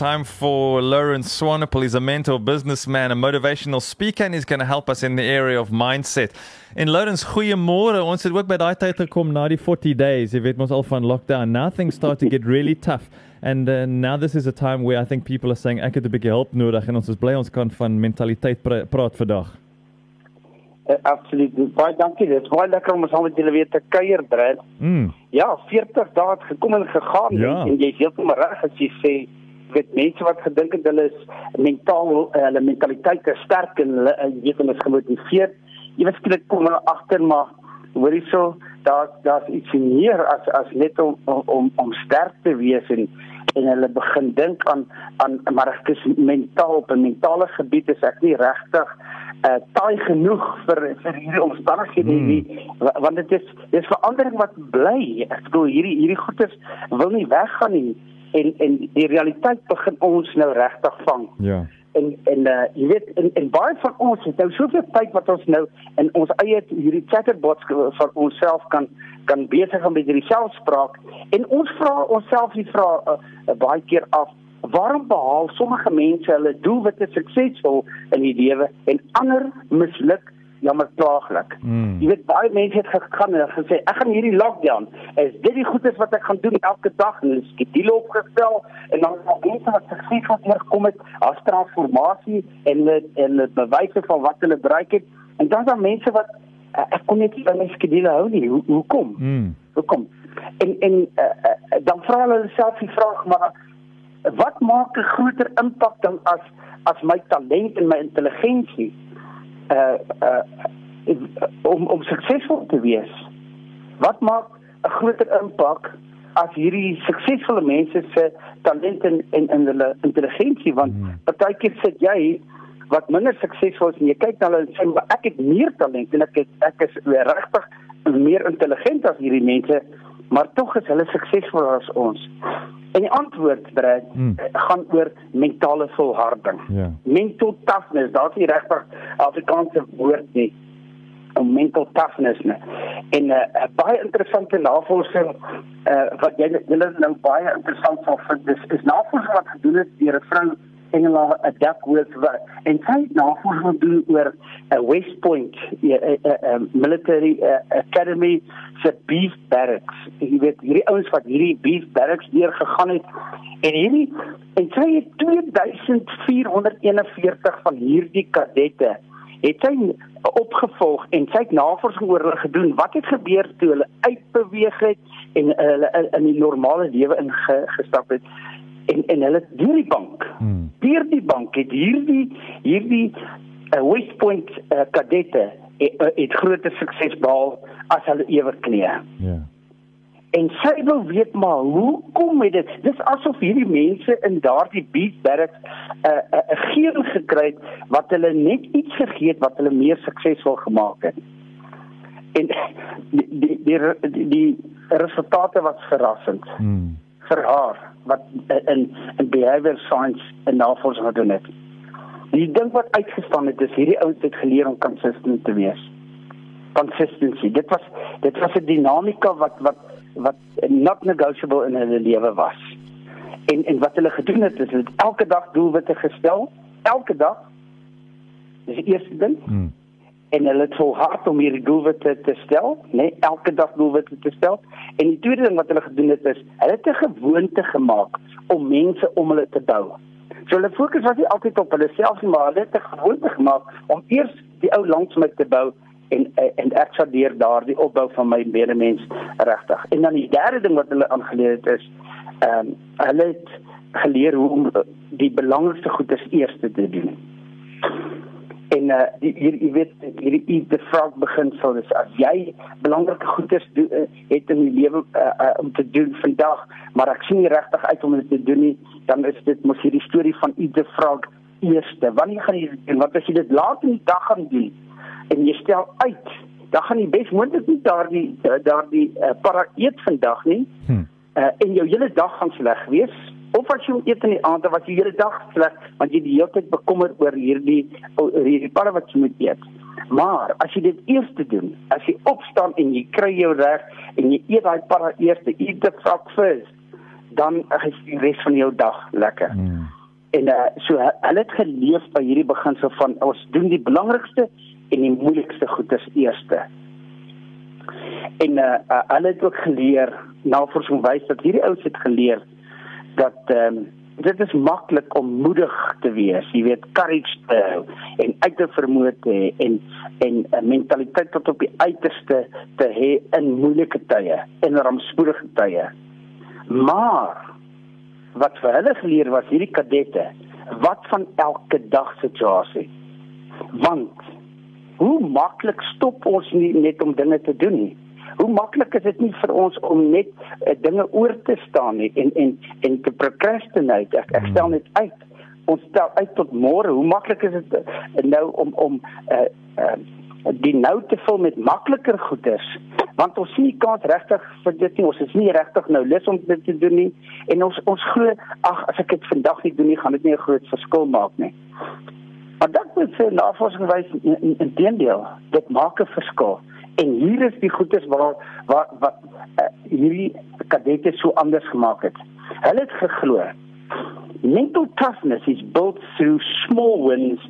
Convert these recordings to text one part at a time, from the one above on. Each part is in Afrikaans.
time for Lawrence Swanepoel. He's a mentor, businessman, a motivational speaker, and he's going to help us in the area of mindset. En Lawrence, goeiemôre. Ons het ook by daai tyd gekom na die 40 days. Jy weet mos al van lockdown. Now things start to get really tough. And uh, now this is a time where I think people are saying ek het 'n bietjie hulp nodig en ons is bly ons kan van mentaliteit pra praat vandag. Uh, absoluut. Baie dankie. Dit is baie lekker om saam met julle weer te kuier, Brad. Mm. Ja, 40 dae het gekom en gegaan Ja. en jy's heeltemal reg as jy sê weet mense wat gedink het hulle is mentaal uh, hulle mentaliteit is sterk en hulle uh, weet hulle is gemotiveerd. Weet skielik kom hulle agter maar hoor hierso daar daar's iets meer as as net om om om sterk te wees en en hulle begin dink aan aan maar ek is mentaal op 'n mentale gebied is ek nie regtig uh taai genoeg vir vir hierdie omstandighede Hmm. nie wa- want dit is dis verandering wat bly ek bedoel hierdie hierdie goeders wil nie weggaan nie en en die realiteit begin ons nou regtig vang Ja. en en uh, jy weet en, en baie van ons het nou soveel tyd wat ons nou in ons eie hierdie chatterbots van onsself kan kan besig gaan met hierdie selfspraak en ons vra onsself die vraag uh, uh, baie keer af waarom behaal sommige mense hulle doelwitte suksesvol in die lewe en ander misluk jammer plaaglik. Mm. Jy weet baie mense het gegaan en gesê ek gaan hierdie lockdown is dit die goedes wat ek gaan doen elke dag en hulle skedule opgestel en dan daar mense wat suksesvol deurgekom het as transformasie en hulle en hulle bewyse van wat hulle bereik het en dan daar mense wat uh, ek kon net nie by my skedule hou nie. Hoe hoekom? Mm. Hoekom? En en uh, uh, dan vra hulle self die vraag maar wat maak 'n groter impak dan as as my talent en my intelligensie uh uh om om suksesvol te wees. Wat maak 'n groter impak as hierdie suksesvolle mense se talent en en, en hulle intelligensie want Hmm. partykeer sit jy wat minder suksesvol is en jy kyk na hulle en sê maar ek het meer talent en ek het, ek is regtig meer intelligent as hierdie mense maar tog is hulle suksesvoller as ons. En die antwoord Brad Hmm. gaan oor mentale volharding Ja. mental toughness, daar's nie regtig Afrikaanse woord nie om mental toughness nie. En 'n uh, baie interessante navorsing uh, wat jy julle nou baie interessant sal vind is is navorsing wat gedoen is deur 'n vrou Engela Duckworth wat en sy het navorsing gedoen oor 'n uh, West Point uh, uh, uh, military uh, academy se beef barracks. Jy weet hierdie ouens wat hierdie beef barracks deur gegaan het en hierdie en sy het 2441 van hierdie kadette het sy opgevolg en sy het navorsing oor hulle gedoen. Wat het gebeur toe hulle uitbeweeg het en hulle in, in die normale lewe ingestap het? En en hulle deur die bank. Mm. Deur die bank het hierdie hierdie uh, West Point uh, kadette het, het groot sukses behaal as hulle ewe knie. Ja. En sy wil weet maar hoekom het dit? Dis asof hierdie mense in daardie beat barracks 'n uh, 'n uh, geen gekry het wat hulle net iets gegee het wat hulle meer suksesvol gemaak het. En die die die, die, resultate was verrassend Mm. Vir haar wat in in behavior science 'n navorsing gedoen het. Die ding wat uitgestaan het is hierdie ouens het geleer om consistent te wees. Consistency. Dit was dit was 'n dinamika wat wat wat not negotiable in hulle lewe was. En en wat hulle gedoen het is hulle het elke dag doelwitte gestel, elke dag. Dis die eerste ding Mm. En hulle het volhard om hierdie doelwitte te stel, nê, nee, elke dag doelwitte te stel. En die tweede ding wat hulle gedoen het is, hulle het 'n gewoonte gemaak om mense om hulle te bou. So hulle fokus was nie altyd op hulle self nie, maar hulle het 'n gewoonte gemaak om eers die ou langs my te bou en en ek sal deur daardie opbou van my medemens regtig. En dan die derde ding wat hulle aangeleer het is ehm um, hulle het geleer hoe om eh, die belangrikste goedes eers te doen. En uh die hier jy weet hierdie eat the frog beginsel is as jy belangrike goedes do, uh, het in die lewe uh, uh, om te doen vandag, maar ek sien nie regtig uit om dit te doen nie, dan is dit mos hierdie storie van eat the frog eerste. Wanneer gaan jy doen? Want as jy dit laat in die dag gaan doen en jy stel uit, dan gaan jy bes moontlik nie daardie daardie uh, para eet vandag nie. Hm. Uh, en jou hele dag gaan sleg wees Of as jy eet in die aand of as jy die hele dag sleg want jy die hele tyd bekommerd oor hierdie hierdie padde wat jy moet eet. Maar as jy dit eers doen, as jy opstaan en jy kry jou reg en jy eet daai padde eers, eat the frog first, dan is die res van jou dag lekker. Hmm. En uh, so hulle het geleef by hierdie beginsel van ons doen die belangrikste en die moeilikste goeders eerste. En uh, uh, hulle het ook geleer, navorsing wys dat hierdie ouens het geleer dat ehm um, dit is maklik om moedig te wees, jy weet, courage te hê en uit vermoë te hê en en 'n mentaliteit tot op die uiterste te hê in moeilike tye, in rampspoedige tye. Maar wat vir hulle geleer was hierdie kadette, wat van elke dag situasie. Want hoe maklik stop ons nie net om dinge te doen nie hoe maklik is dit nie vir ons om net uh, dinge oor te staan nie en en en te procrastinate? Ek, ek stel net uit. Ons stel uit tot môre. Hoe maklik is dit uh, nou om om uh, uh, die nou te vul met makliker goeders? Want ons sien kans regtig vir dit nie. Ons is nie regtig nou lus om dit te doen nie. En ons ons glo ag as ek dit vandag nie doen nie gaan dit nie 'n groot verskil maak nie. Maar dit moet sê navorsing wys inteendeel dit maak 'n verskil En hier is die goedes waar waar wat uh, hierdie kadette so anders gemaak het. Hulle het geglo mental toughness is built through small wins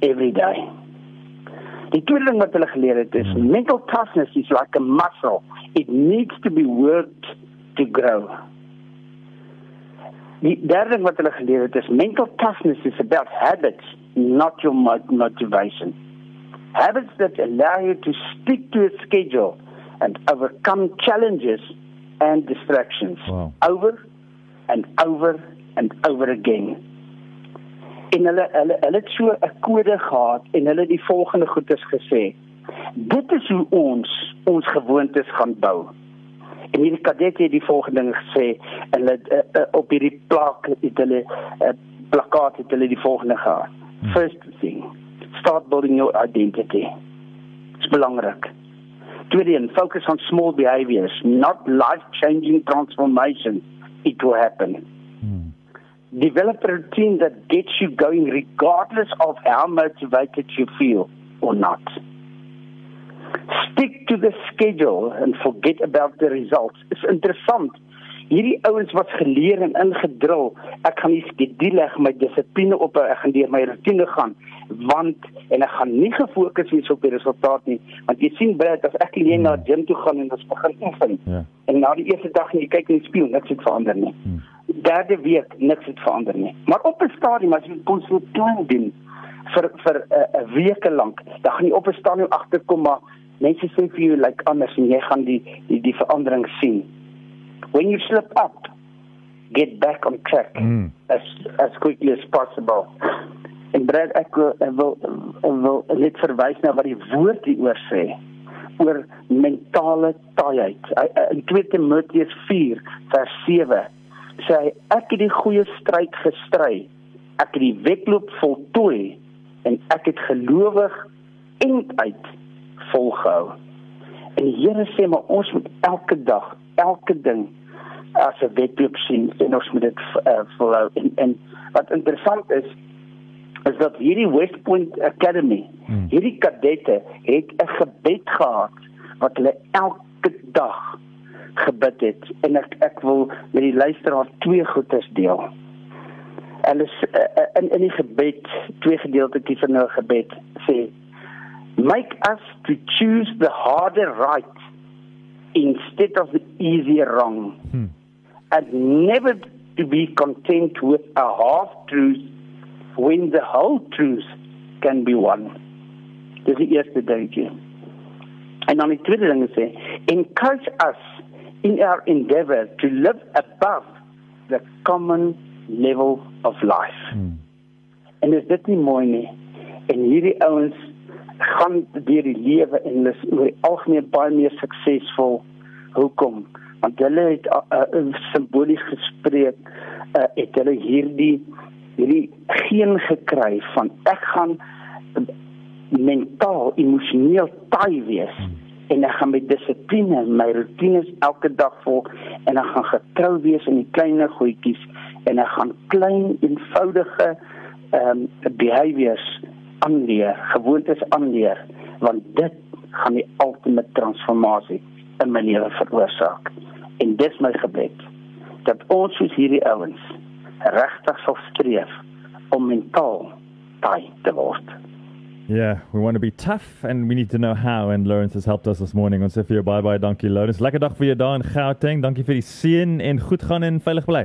every day. Die tweede ding wat hulle geleer het is hmm. mental toughness is like a muscle. It needs to be worked to grow. Die derde ding wat hulle geleer het is mental toughness is about habits, not your motivation. Habits that allow you to stick to a schedule and overcome challenges and distractions wow. over and over and over again. En hulle hulle hulle het so 'n kode gehad en hulle het die volgende goeders gesê. Dit is hoe ons ons gewoontes gaan bou. En hierdie kadette het die volgende ding gesê en hulle uh, uh, op hierdie plak het hulle 'n uh, plakkaat het hulle die volgende gehad. Hmm. First thing start building your identity. It's belangrik. Tweede, focus on small behaviors, not life-changing transformations. It will happen. Hmm. Develop a routine that gets you going regardless of how motivated you feel or not. Stick to the schedule and forget about the results. It's interessant hierdie ouens wat geleer en ingedrul, ek gaan nie skedule my dissipline op, ek gaan deur my rotine gaan, want en ek gaan nie gefokus wees op die resultaat nie, want jy sien baie as ek alleen na gym toe gaan en ons begin oefen. Ja. En na die eerste dag en jy kyk in die spieël, niks het verander nie. Hmm. Derde week niks het verander nie. Maar op 'n stadium as jy kon so klein doen vir vir 'n uh, 'n week lank, dan gaan jy op 'n stadium agterkom maar mense sê vir jou like anders en jy gaan die die die verandering sien when you slip up, get back on track mm. as as quickly as possible. En Brad ek wil ek wil, ek wil net verwys na wat die woord hieroor sê oor mentale taaiheid. In 2 Timoteus 4 vers 7 sê hy ek het die goeie stryd gestry. Ek het die wedloop voltooi en ek het gelowig en uit volgehou. En die Here sê maar ons moet elke dag, elke ding as 'n wetloop sien en ons moet dit uh, volhou en, en wat interessant is is dat hierdie West Point Academy hmm. hierdie kadette het 'n gebed gehad wat hulle elke dag gebid het en ek ek wil met die luisteraars twee goeders deel. Hulle uh, in in die gebed twee gedeeltetjies van 'n gebed sê make us to choose the harder right instead of the easier wrong. Hmm and never to be content with a half truth when the whole truth can be won. Dis die eerste dingetjie. En dan die tweede ding sê, encourage us in our endeavor to live above the common level of life. Hmm. En is dit nie mooi nie? En hierdie ouens gaan deur die lewe en is oor die algemeen baie meer suksesvol. Hoekom? want hulle het uh, uh, simbolies gespreek uh, het hulle hierdie hierdie geen gekry van ek gaan mentaal emosioneel taai wees en ek gaan met dissipline my rotines elke dag volg en ek gaan getrou wees in die kleiner goedjies en hy gaan klein eenvoudige ehm um, behaviors aanleer, gewoontes aanleer want dit gaan die ultimate transformasie in my lewe veroorsaak. En dis my gebed dat ons soos hierdie ouens regtig sal streef om mentaal taai te word. Yeah, we want to be tough and we need to know how and Lawrence has helped us this morning. Ons sê vir jou bye bye, dankie Lawrence. Lekker dag vir jou daar in Gauteng. Dankie vir die seën en goed gaan en veilig bly.